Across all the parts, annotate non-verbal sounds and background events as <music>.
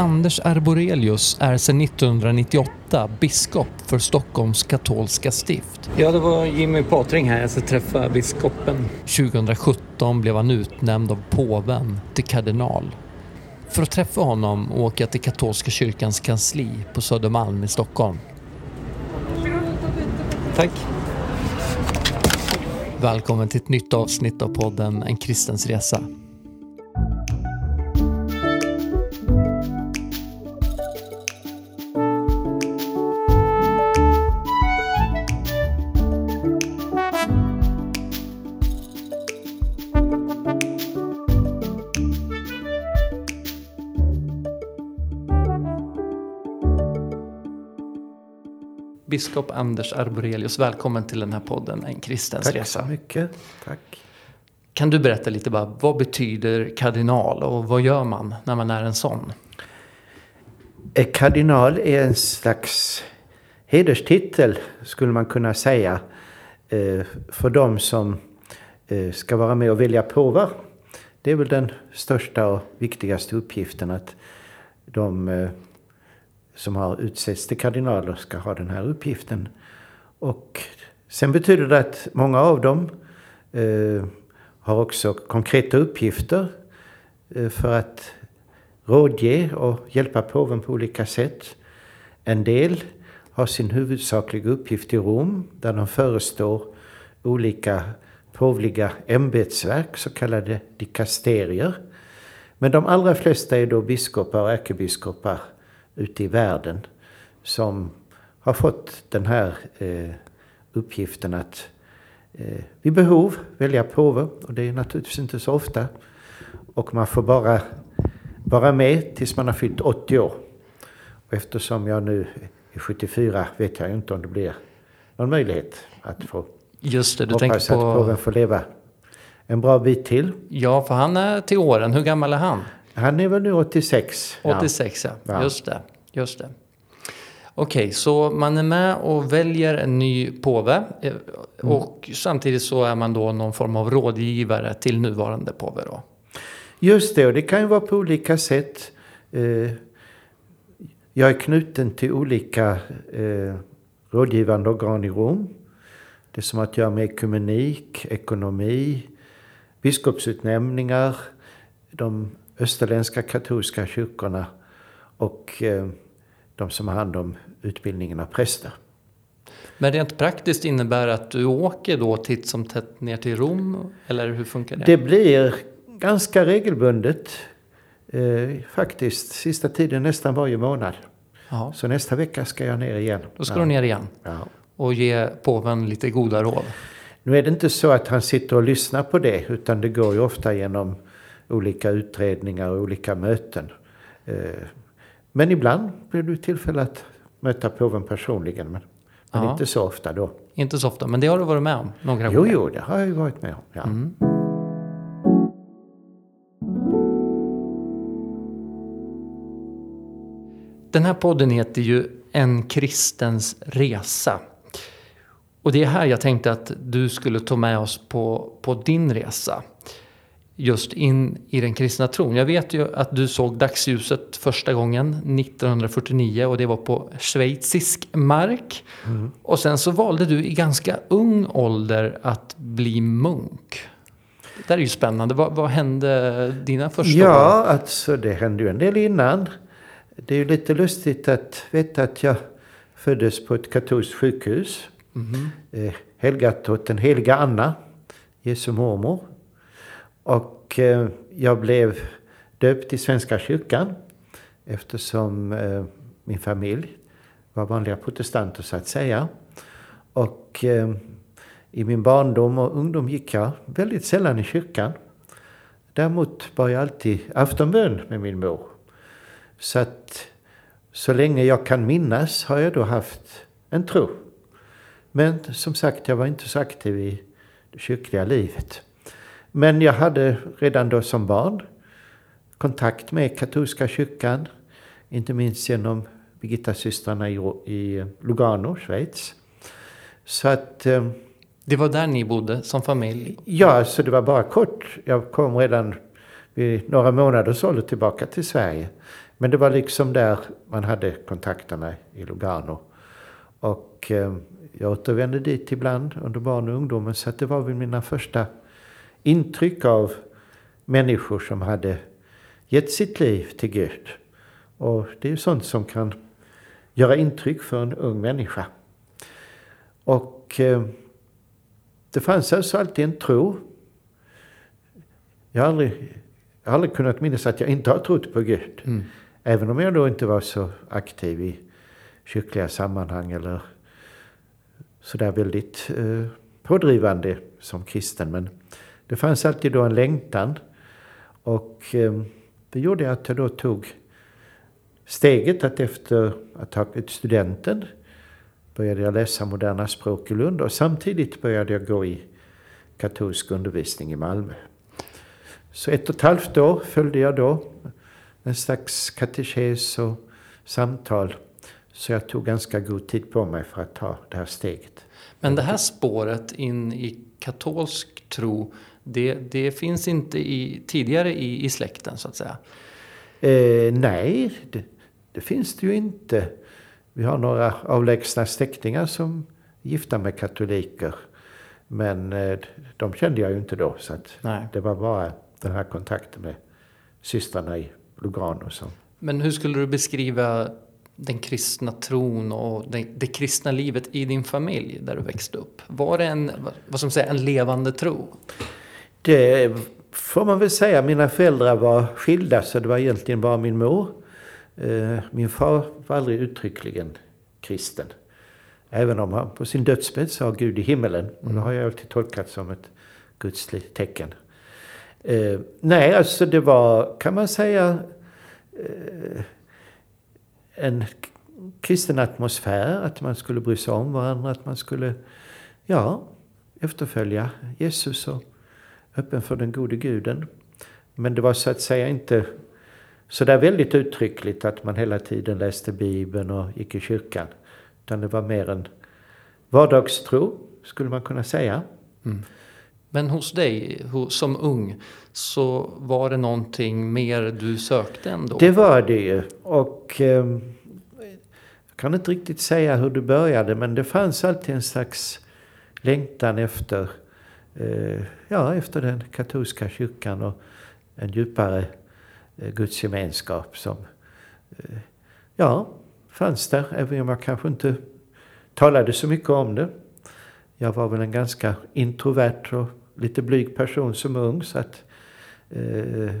Anders Arborelius är sedan 1998 biskop för Stockholms katolska stift. Ja, det var Jimmy Patring här. Jag ska träffa biskopen. 2017 blev han utnämnd av påven till kardinal. För att träffa honom åker jag till katolska kyrkans kansli på Södermalm i Stockholm. Tack. Välkommen till ett nytt avsnitt av podden En kristens resa. Biskop Anders Arborelius, välkommen till den här podden En kristens Tack resa. så mycket. Tack. Kan du berätta lite bara, vad betyder kardinal och vad gör man när man är en sån? Eh, Kardinal är en slags hederstitel, skulle man kunna säga, eh, för de som eh, ska vara med och välja påvar. Det är väl den största och viktigaste uppgiften att de som har utsetts till kardinaler ska ha den här uppgiften. Och sen betyder det att många av dem eh, har också konkreta uppgifter eh, för att rådge och hjälpa påven på olika sätt. En del har sin huvudsakliga uppgift i Rom där de förestår olika påvliga ämbetsverk, så kallade dikasterier. Men de allra flesta är då biskopar och ärkebiskopar ute i världen som har fått den här eh, uppgiften att eh, vid behov välja påve. Och det är naturligtvis inte så ofta. Och man får bara vara med tills man har fyllt 80 år. Och eftersom jag nu är 74 vet jag inte om det blir någon möjlighet att få Just det, du hoppas tänker att på... påven får leva en bra bit till. Ja, för han är till åren. Hur gammal är han? Han är väl nu 86. 86, ja. Ja. Just det. Just det. Okej, så man är med och väljer en ny påve. eh, Och samtidigt så är man då någon form av rådgivare till nuvarande påve då. Just det, och det kan ju vara på olika sätt. Eh, Jag är knuten till olika eh, rådgivande organ i Rom. Det som har att göra med ekumenik, ekonomi, biskopsutnämningar, de österländska katolska kyrkorna och eh, de som har hand om utbildningen av präster. Men rent praktiskt innebär att du åker då titt som tätt ner till Rom? Eller hur funkar det? Det blir ganska regelbundet. Eh, faktiskt, sista tiden nästan varje månad. Ja, Så nästa vecka ska jag ner igen. då ska Ja. du ner igen Ja. och ge påven lite goda råd. Nu är det inte så att han sitter och lyssnar på det, utan det går ju ofta genom olika utredningar och olika möten. Eh, Men ibland blir det tillfälle att möta påven personligen, men, men Ja. inte så ofta då. Inte så ofta, men det har du varit med om några Jo, gånger. jo, det har jag ju varit med om. Ja. Mm. Den här podden heter ju En kristens resa. Och det är här jag tänkte att du skulle ta med oss på, på din resa. Just in i den kristna tron. Jag vet ju att du såg dagsljuset första gången 1949 och det var på schweizisk mark. Och sen så valde du i ganska ung ålder att bli munk. Det där är ju spännande. Vad, vad hände dina första år? Ja, alltså det hände ju en del innan. Det är ju lite lustigt att veta att jag föddes på ett katolskt sjukhus. Eh, helgat åt den heliga Anna, Jesu mormor. Och eh, jag blev döpt i Svenska kyrkan eftersom eh, min familj var vanliga protestanter så att säga. Och eh, i min barndom och ungdom gick jag väldigt sällan i kyrkan. Däremot bar jag alltid aftonbön med min mor. Så att så länge jag kan minnas har jag då haft en tro. Men som sagt, jag var inte så aktiv i det kyrkliga livet. Men jag hade redan då som barn kontakt med katolska kyrkan. Inte minst genom Birgitta-systrarna i, i Lugano, Schweiz. Så att... Eh, Det var där ni bodde som familj? Ja, så det var bara kort. Jag kom redan vid några månaders ålder tillbaka till Sverige. Men det var liksom där man hade kontakterna i Lugano. Och eh, jag återvände dit ibland under barn och ungdomen så det var väl mina första intryck av människor som hade gett sitt liv till Gud. Och det är ju sånt som kan göra intryck för en ung människa. Och eh, det fanns alltså alltid en tro. Jag har aldrig, jag har aldrig kunnat minnas att jag inte har trott på Gud. Mm. Även om jag då inte var så aktiv i kyrkliga sammanhang eller sådär väldigt eh, pådrivande som kristen. Men det fanns alltid då en längtan. Och eh, det gjorde att jag då tog steget att efter att ha tagit studenten började jag läsa moderna språk i Lund och samtidigt började jag gå i katolsk undervisning i Malmö. Så ett och ett halvt år följde jag då en slags katekes och samtal. Så jag tog ganska god tid på mig för att ta det här steget. Men det här spåret in i katolsk tro, det, det finns inte i, tidigare i, i släkten så att säga? Eh, nej, det, det, finns det ju inte. Vi har några avlägsna släktingar som är gifta med katoliker. Men eh, de kände jag ju inte då. Så det var bara den här kontakten med systrarna i Lugano. Som. Men hur skulle du beskriva den kristna tron och det, det, kristna livet i din familj där du växte upp? Var det en, vad som säger, en levande tro? Det får man väl säga. Mina föräldrar var skilda så det var egentligen bara min mor. Eh, min far var aldrig uttryckligen kristen. Även om han på sin dödsbädd sa Gud i himmelen. Och det har jag alltid tolkat som ett gudsligt tecken. Eh, nej, alltså det var, kan man säga, eh, en kristen atmosfär. Att man skulle bry sig om varandra. Att man skulle, ja, efterfölja Jesus och öppen för den gode guden. Men det var så att säga inte så där väldigt uttryckligt att man hela tiden läste Bibeln och gick i kyrkan. Utan det var mer en vardagstro, skulle man kunna säga. Mm. Men hos dig som ung så var det någonting mer du sökte ändå? Det var det ju. Och eh, jag kan inte riktigt säga hur det började men det fanns alltid en slags längtan efter, eh, ja, efter den katolska kyrkan och en djupare eh, gudsgemenskap som eh, ja, fanns där. Även om jag kanske inte talade så mycket om det. Jag var väl en ganska introvert och lite blyg person som ung. Så, att, eh,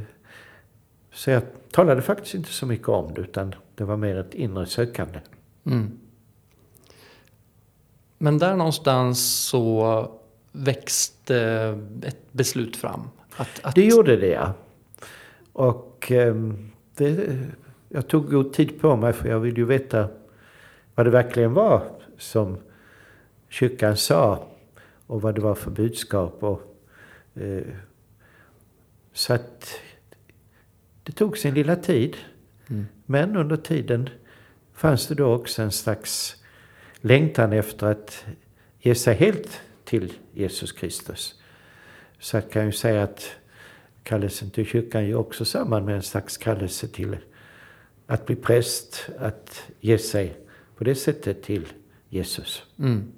så jag talade faktiskt inte så mycket om det utan det var mer ett inre sökande. Mm. Men där någonstans så växte ett beslut fram? Att, att... Det gjorde det ja. Och eh, det, jag tog god tid på mig för jag ville ju veta vad det verkligen var som kyrkan sa och vad det var för budskap. Och Eh, så att det tog sin lilla tid. Mm. Men under tiden fanns det då också en slags längtan efter att ge sig helt till Jesus Kristus. Så jag kan ju säga att kallelsen till kyrkan är också samman med en slags kallelse till att bli präst, att ge sig på det sättet till Jesus. Mm.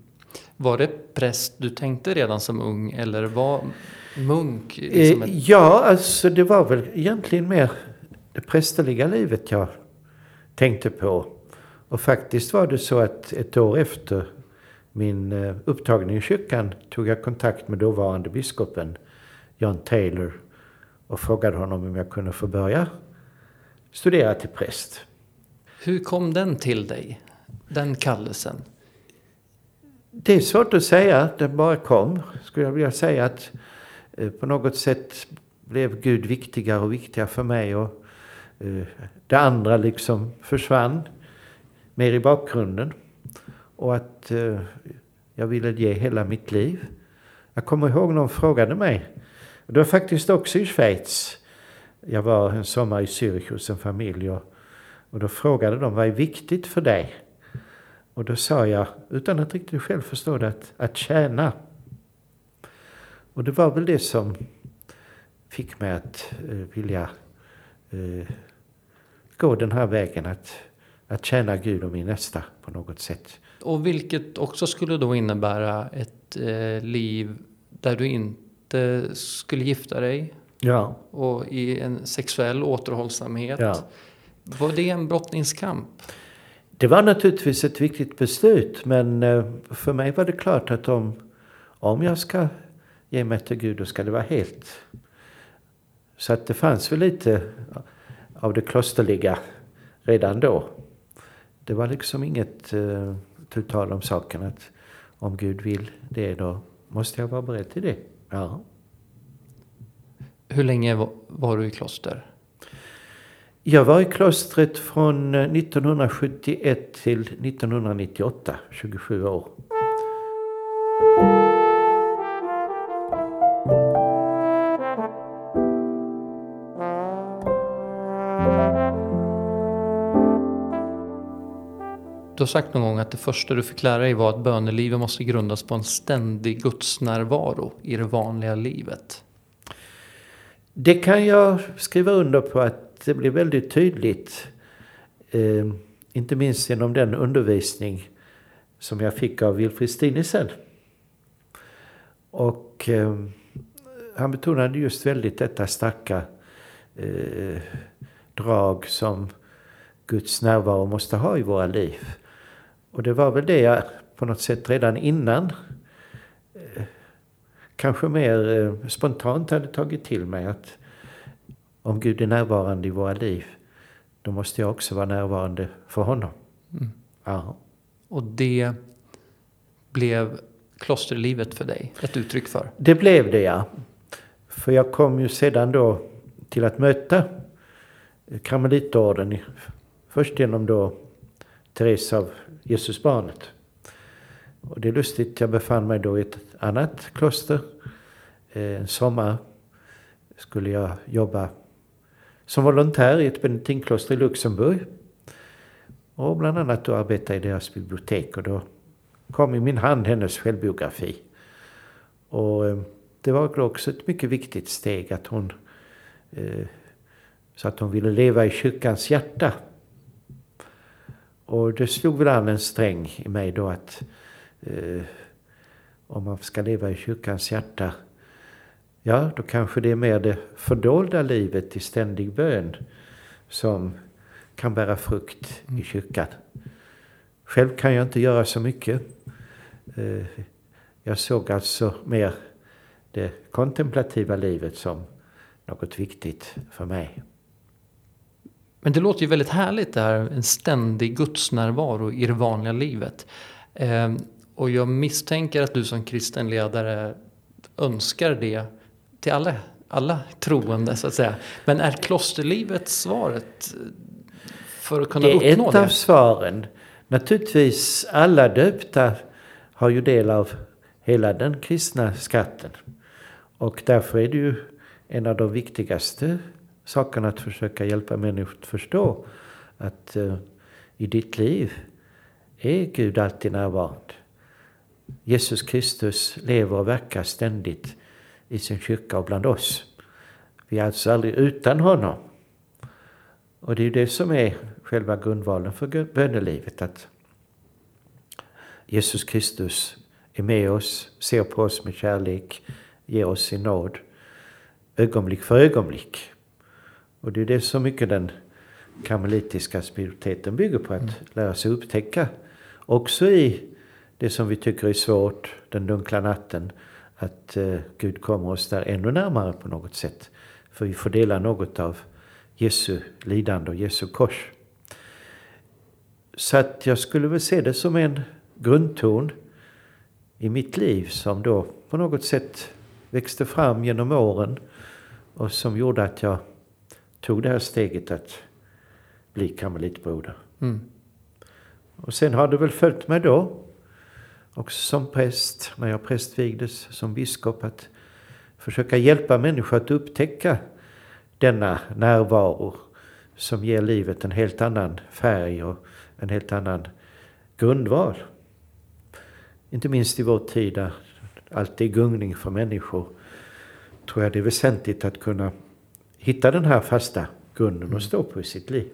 Var det präst du tänkte redan som ung eller var munk? Liksom ett... Ja, alltså det var väl egentligen mer det prästerliga livet jag tänkte på. Och faktiskt var det så att ett år efter min eh, upptagning i kyrkan tog jag kontakt med dåvarande biskopen John Taylor och frågade honom om jag kunde få börja studera till präst. Hur kom den till dig, den kallelsen? Det är svårt att säga, den bara kom. Skulle jag vilja säga att Eh, på något sätt blev Gud viktigare och viktigare för mig. Och eh, det andra liksom försvann mer i bakgrunden. Och att eh, jag ville ge hela mitt liv. Jag kommer ihåg någon frågade mig. Det var faktiskt också i Schweiz. Jag var en sommar i Zürich hos en familj. Och, och då frågade de vad är viktigt för dig? Och då sa jag, utan att riktigt själv förstå det, att, att tjäna. Och det var väl det som fick mig att eh, vilja eh, gå den här vägen att, att tjäna Gud och min nästa på något sätt. Och vilket också skulle då innebära ett eh, liv där du inte skulle gifta dig Ja, och i en sexuell återhållsamhet. ja. Var det en brottningskamp? Det var naturligtvis ett viktigt beslut men eh, för mig var det klart att om, om jag ska ge mig till Gud då ska det vara helt. Så att det fanns väl lite av det klosterliga redan då. Det var liksom inget uh, tu tal om saken att om Gud vill det då måste jag vara beredd till det. Ja. Hur länge var, var du i kloster? Jag var i klostret från eh, 1971 till 1998, 27 år. Du har sagt någon gång att det första du fick lära dig var att bönelivet måste grundas på en ständig gudsnärvaro i det vanliga livet. Det kan jag skriva under på att det blir väldigt tydligt. Eh, inte minst genom den undervisning som jag fick av Wilfrid Stinesen. Och eh, han betonade just väldigt detta starka eh, drag som Guds närvaro måste ha i våra liv. Och det var väl det jag på något sätt redan innan eh, kanske mer eh, spontant hade tagit till mig att om Gud är närvarande i våra liv då måste jag också vara närvarande för honom. Mm. Ja. Och det blev klosterlivet för dig ett uttryck för. Det blev det ja. För jag kom ju sedan då till att möta Karmelitorden. Först genom då Therese av Jesusbarnet. Och det är lustigt, jag befann mig då i ett annat kloster. Eh, en sommar skulle jag jobba som volontär i ett benediktinkloster i Luxemburg. Och bland annat då arbeta i deras bibliotek. Och då kom i min hand hennes självbiografi. Och eh, det var också ett mycket viktigt steg att hon eh, så att hon ville leva i kyrkans hjärta. Och det slog väl an en sträng i mig då att eh, om man ska leva i kyrkans hjärta, ja då kanske det är mer det fördolda livet i ständig bön som kan bära frukt i kyrkan. Själv kan jag inte göra så mycket. Eh, jag såg alltså mer det kontemplativa livet som något viktigt för mig. Men det låter ju väldigt härligt det här, en ständig gudsnärvaro i det vanliga livet. Eh, och jag misstänker att du som kristen ledare önskar det till alla, alla troende så att säga. Men är klosterlivet svaret för att kunna Det är uppnå ett det? av svaren. Naturligtvis, alla döpta har ju del av hela den kristna skatten. Och därför är det ju en av de viktigaste sakerna att försöka hjälpa människor att förstå att eh, i ditt liv är Gud alltid närvarande. Jesus Kristus lever och verkar ständigt i sin kyrka och bland oss. Vi är alltså aldrig utan honom. Och det är ju det som är själva grundvalen för bönelivet. Att Jesus Kristus är med oss, ser på oss med kärlek, ger oss sin nåd. Ögonblick för ögonblick. Och det är det som mycket den karmelitiska spiritualiteten bygger på. Att lära sig upptäcka. Också i det som vi tycker är svårt, den dunkla natten. Att eh, Gud kommer oss där ännu närmare på något sätt. För vi får dela något av Jesu lidande och Jesu kors. Så att jag skulle väl se det som en grundton i mitt liv som då på något sätt växte fram genom åren och som gjorde att jag tog det här steget att bli karmelitbroder. Mm. Och sen har det väl följt mig då, också som präst, när jag prästvigdes som biskop, att försöka hjälpa människor att upptäcka denna närvaro som ger livet en helt annan färg och en helt annan grundval. Inte minst i vår tid där allt är gungning för människor tror jag det är väsentligt att kunna hitta den här fasta grunden att stå på i sitt liv.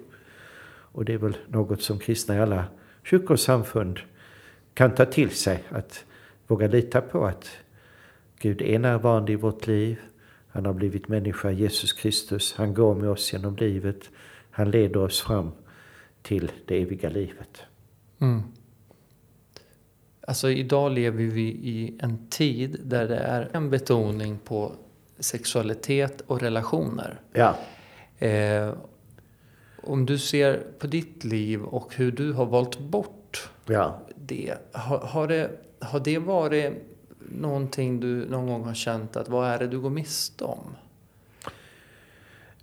Och det är väl något som kristna i alla kyrkor och samfund kan ta till sig. Att våga lita på att Gud är närvarande i vårt liv. Han har blivit människa, Jesus Kristus. Han går med oss genom livet. Han leder oss fram till det eviga livet. Mm. Alltså idag lever vi i en tid där det är en betoning på sexualitet och relationer. Ja. Eh, om du ser på ditt liv och hur du har valt bort Ja. det. Har, har det. har det varit någonting du någon gång har känt att vad är det du går miste om?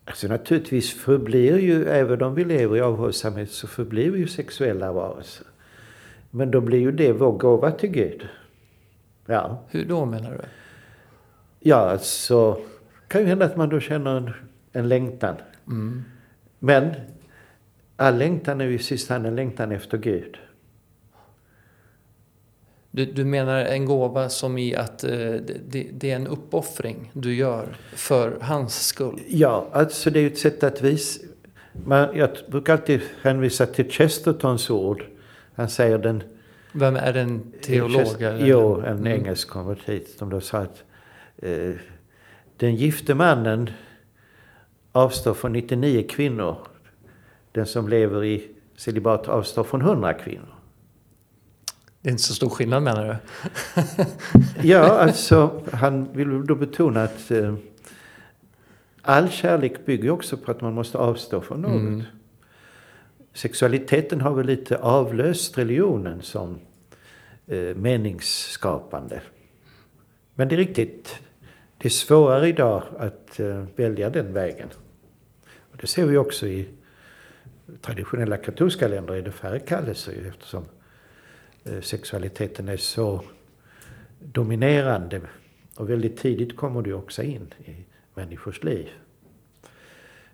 Alltså naturligtvis förblir ju, även om vi lever i avhållsamhet, så förblir vi ju sexuella varelser. Men då blir ju det vår gåva till Gud. Ja. Hur då menar du? Ja, alltså kan ju hända att man då känner en, en längtan. Mm. Men all längtan är ju i sista hand en längtan efter Gud. Du, du menar en gåva som i att eh, det, det är en uppoffring du gör för hans skull? Ja, alltså det är ju ett sätt att visa... Man, jag brukar alltid hänvisa till Chestertons ord. Han säger den... Vem är en teolog? eller? Jo, en Mm. engelsk konvertit. De då sa att den gifte mannen avstår från 99 kvinnor. Den som lever i celibat avstår från 100 kvinnor. Det är inte så stor skillnad menar du? <laughs> Ja, alltså han vill då betona att eh, all kärlek bygger också på att man måste avstå från något. Mm. Sexualiteten har väl lite avlöst religionen som eh, meningsskapande. Men det är riktigt, det är svårare idag att eh, välja den vägen. Och det ser vi också i traditionella katolska länder är det färre kallelser eftersom eh, sexualiteten är så dominerande. Och väldigt tidigt kommer det också in i människors liv.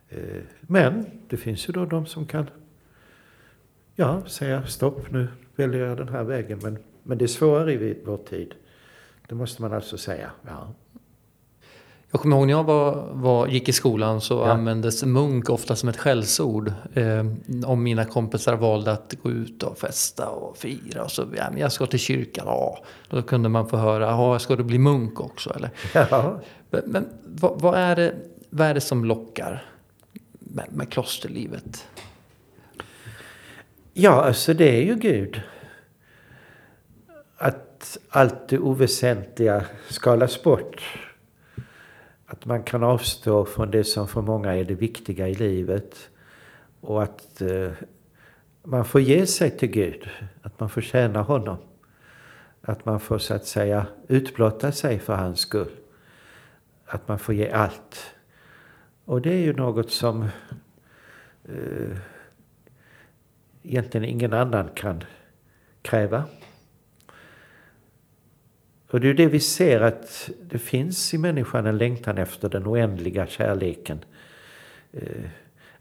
Eh, men det finns ju då de som kan ja, säga stopp, nu väljer jag den här vägen. Men, men det är svårare i vår tid. Det måste man alltså säga. Ja. Jag kommer ihåg när jag var, var, gick i skolan så Ja. användes munk ofta som ett skällsord. Eh, om mina kompisar valde att gå ut och festa och fira. Och så, ja, men jag ska till kyrkan. Ja. Då kunde man få höra, ja, ska du bli munk också? Eller? Ja. Men, men vad, vad, är det, vad är det som lockar med, med klosterlivet? ja, alltså det är ju Gud. Att allt det oväsentliga skalas bort. Att man kan avstå från det som för många är det viktiga i livet. Och att eh, man får ge sig till Gud. Att man får tjäna honom. Att man får så att säga utblotta sig för hans skull. Att man får ge allt. Och det är ju något som eh, egentligen ingen annan kan kräva. Och det är det vi ser att det finns i människan en längtan efter den oändliga kärleken. Eh,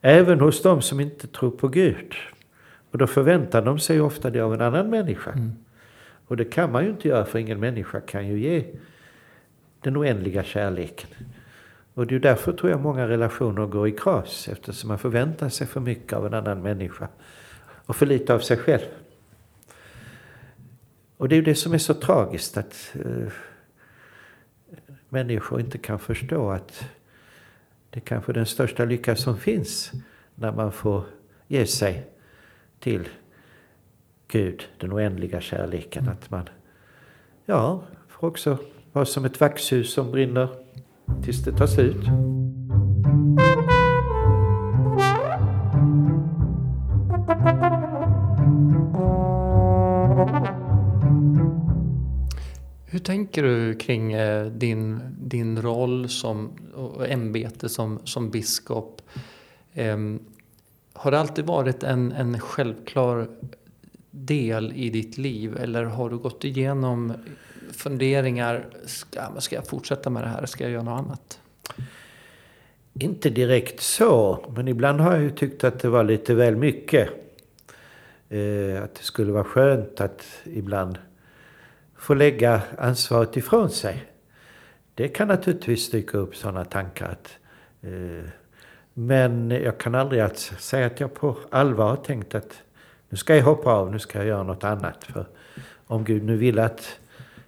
Även hos de som inte tror på Gud. Och då förväntar de sig ofta det av en annan människa. Mm. Och det kan man ju inte göra för ingen människa kan ju ge den oändliga kärleken. Och det är därför tror jag många relationer går i kras eftersom man förväntar sig för mycket av en annan människa och för lite av sig själv. Och det är ju det som är så tragiskt att eh, människor inte kan förstå att det är kanske den största lycka som finns när man får ge sig till Gud, den oändliga kärleken. Att man, ja, får också vara som ett vaxhus som brinner tills det tar slut. Hur tänker du kring eh, din, din roll som, och ämbete som, som biskop? Um, har det alltid varit en, en självklar del i ditt liv eller har du gått igenom funderingar, ska, ska jag fortsätta med det här, ska jag göra något annat? Inte direkt så, men ibland har jag ju tyckt att det var lite väl mycket. Eh, att det skulle vara skönt att ibland få lägga ansvaret ifrån sig. Det kan naturligtvis dyka upp sådana tankar att eh, Men jag kan aldrig att säga att jag på allvar har tänkt att nu ska jag hoppa av, nu ska jag göra något annat. För om Gud nu vill att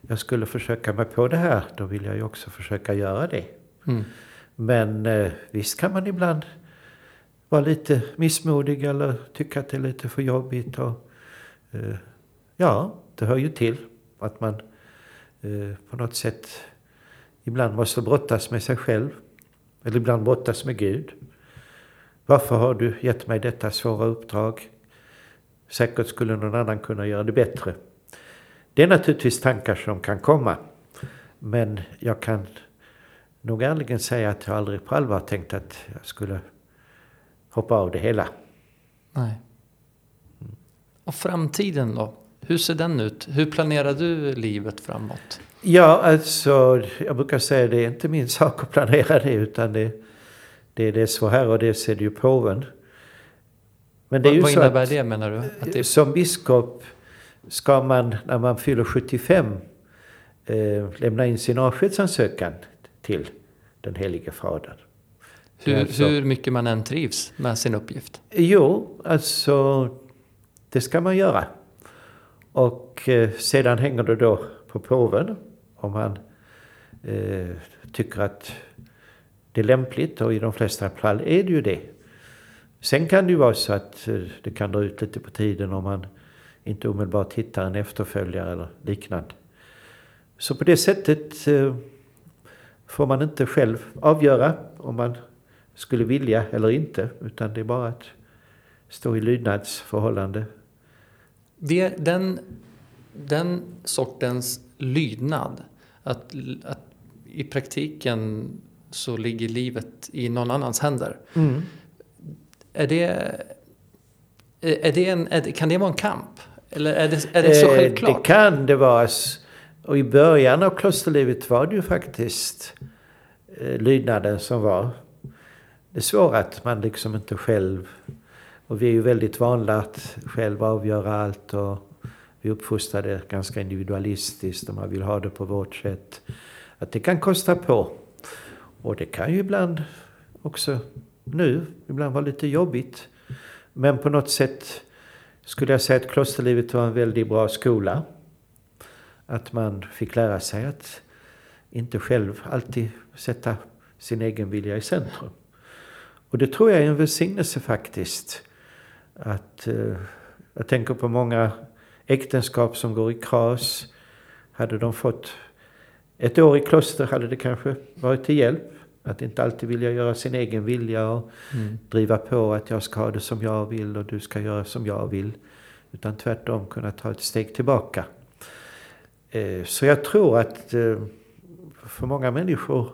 jag skulle försöka mig på det här, då vill jag ju också försöka göra det. Mm. Men eh, visst kan man ibland vara lite missmodig eller tycka att det är lite för jobbigt. Och, eh, ja, det hör ju till att man eh, på något sätt ibland måste brottas med sig själv. Eller ibland brottas med Gud. Varför har du gett mig detta svåra uppdrag? Säkert skulle någon annan kunna göra det bättre. Det är naturligtvis tankar som kan komma. Men jag kan nog ärligen säga att jag aldrig på allvar tänkt att jag skulle hoppa av det hela. Nej. Och framtiden då? Hur ser den ut? Hur planerar du livet framåt? Ja, alltså jag brukar säga det är inte min <laughs> sak att planera det utan det, det är dess vår Herre och det ser det ju påven. Men det är vad ju vad så innebär att det menar du? Att det är... som biskop ska man när man fyller 75 eh, lämna in sin avskedsansökan till den helige Fadern. hur, alltså- hur mycket man än trivs med sin uppgift? Jo, alltså det ska man göra. Och eh, sedan hänger det då på påven om han eh, tycker att det är lämpligt och i de flesta fall är det ju det. Sen kan det ju vara så att eh, det kan dra ut lite på tiden om man inte omedelbart hittar en efterföljare eller liknande. Så på det sättet eh, får man inte själv avgöra om man skulle vilja eller inte. Utan det är bara att stå i lydnadsförhållande. Det, den, den sortens lydnad, att, att i praktiken så ligger livet i någon annans händer. Är det, är det en, är det, kan det vara en kamp? Eller är det, är det så Eh, självklart? Det kan det vara. Och i början av klosterlivet var det ju faktiskt eh, lydnaden som var det svåra. Att man liksom inte själv... Och vi är ju väldigt vana att själva avgöra allt. Och vi är uppfostrade ganska individualistiskt och man vill ha det på vårt sätt. Att det kan kosta på. Och det kan ju ibland också nu, ibland vara lite jobbigt. Men på något sätt skulle jag säga att klosterlivet var en väldigt bra skola. Att man fick lära sig att inte själv alltid sätta sin egen vilja i centrum. Och det tror jag är en välsignelse faktiskt. Att, eh, jag tänker på många äktenskap som går i kras. Hade de fått ett år i kloster hade det kanske varit till hjälp. Att inte alltid vilja göra sin egen vilja och Mm. driva på att jag ska ha det som jag vill och du ska göra som jag vill. Utan tvärtom kunna ta ett steg tillbaka. Eh, Så jag tror att eh, för många människor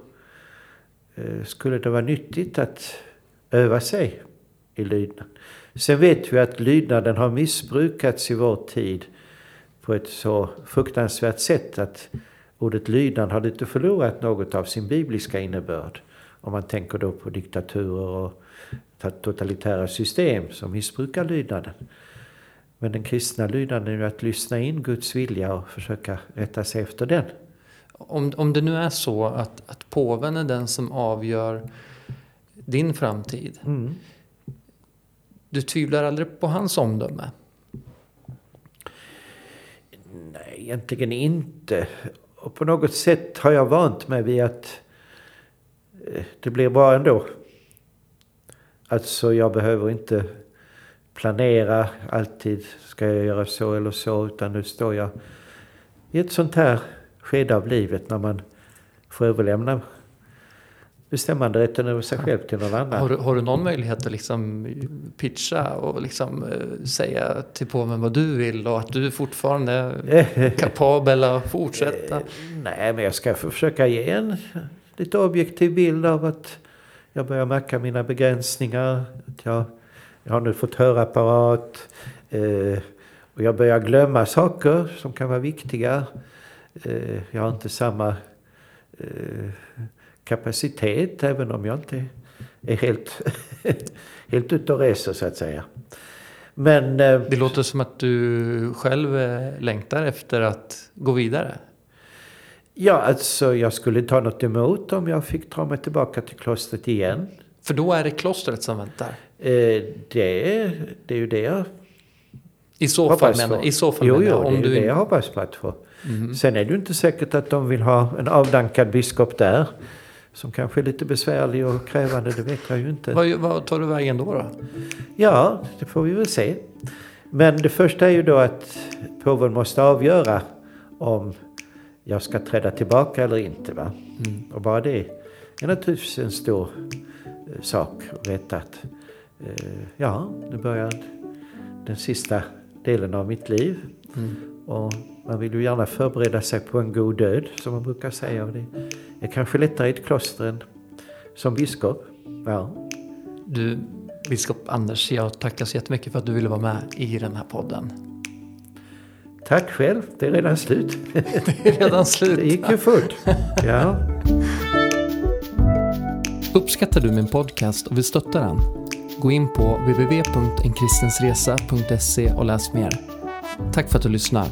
eh, skulle det vara nyttigt att öva sig i lydnad. Sen vet vi att lydnaden har missbrukats i vår tid på ett så fruktansvärt sätt att ordet lydnad har lite förlorat något av sin bibliska innebörd. Om man tänker då på diktaturer och totalitära system som missbrukar lydnaden. Men den kristna lydnaden är ju att lyssna in Guds vilja och försöka rätta sig efter den. Om, om det nu är så att, att påven är den som avgör din framtid. Mm. Du tvivlar aldrig på hans omdöme? Nej, egentligen inte. Och på något sätt har jag vant mig vid att eh, det blir bra ändå. Alltså jag behöver inte planera alltid, ska jag göra så eller så, utan nu står jag i ett sånt här skede av livet när man får överlämna bestämmanderätten över sig själv till någon annan. Har du, har du någon möjlighet att liksom pitcha och liksom eh, säga till påven vad du vill och att du fortfarande är <laughs> kapabel att fortsätta? Eh, Nej, men jag ska försöka ge en lite objektiv bild av att jag börjar märka mina begränsningar. Att jag, jag har nu fått hörapparat. Eh, och jag börjar glömma saker som kan vara viktiga. Eh, jag har inte samma eh, kapacitet, även om jag inte är helt, <laughs> helt ute och reser så att säga. Men eh, Det låter som att du själv eh, längtar efter att gå vidare. Ja, alltså jag skulle inte ha något emot om jag fick dra mig tillbaka till klostret igen. För då är det klostret som väntar. Eh, det, är, det är ju det jag I så fall menar. I så fall jo, jo, om det är du det jag hoppas på att få. Mhm. Sen är det ju inte säkert att de vill ha en avdankad biskop där. Som kanske är lite besvärlig och krävande, det vet jag ju inte. vad, vad tar du vägen då? då? Ja, det får vi väl se. Men det första är ju då att påven måste avgöra om jag ska träda tillbaka eller inte. Va? Mm. Och bara det är naturligtvis en stor eh, sak att veta att eh, ja, nu börjar den sista delen av mitt liv. Mm. Och man vill ju gärna förbereda sig på en god död, som man brukar säga. Och det är kanske lättare i ett kloster än som biskop. Ja. Du, biskop Anders, jag tackar så jättemycket för att du ville vara med i den här podden. Tack själv, det är redan slut. <laughs> Det är redan slut. Det gick ju fort. Ja. Uppskattar du min podcast och vill stötta den? Gå in på www.enkristensresa.se och läs mer. Tack för att du lyssnar.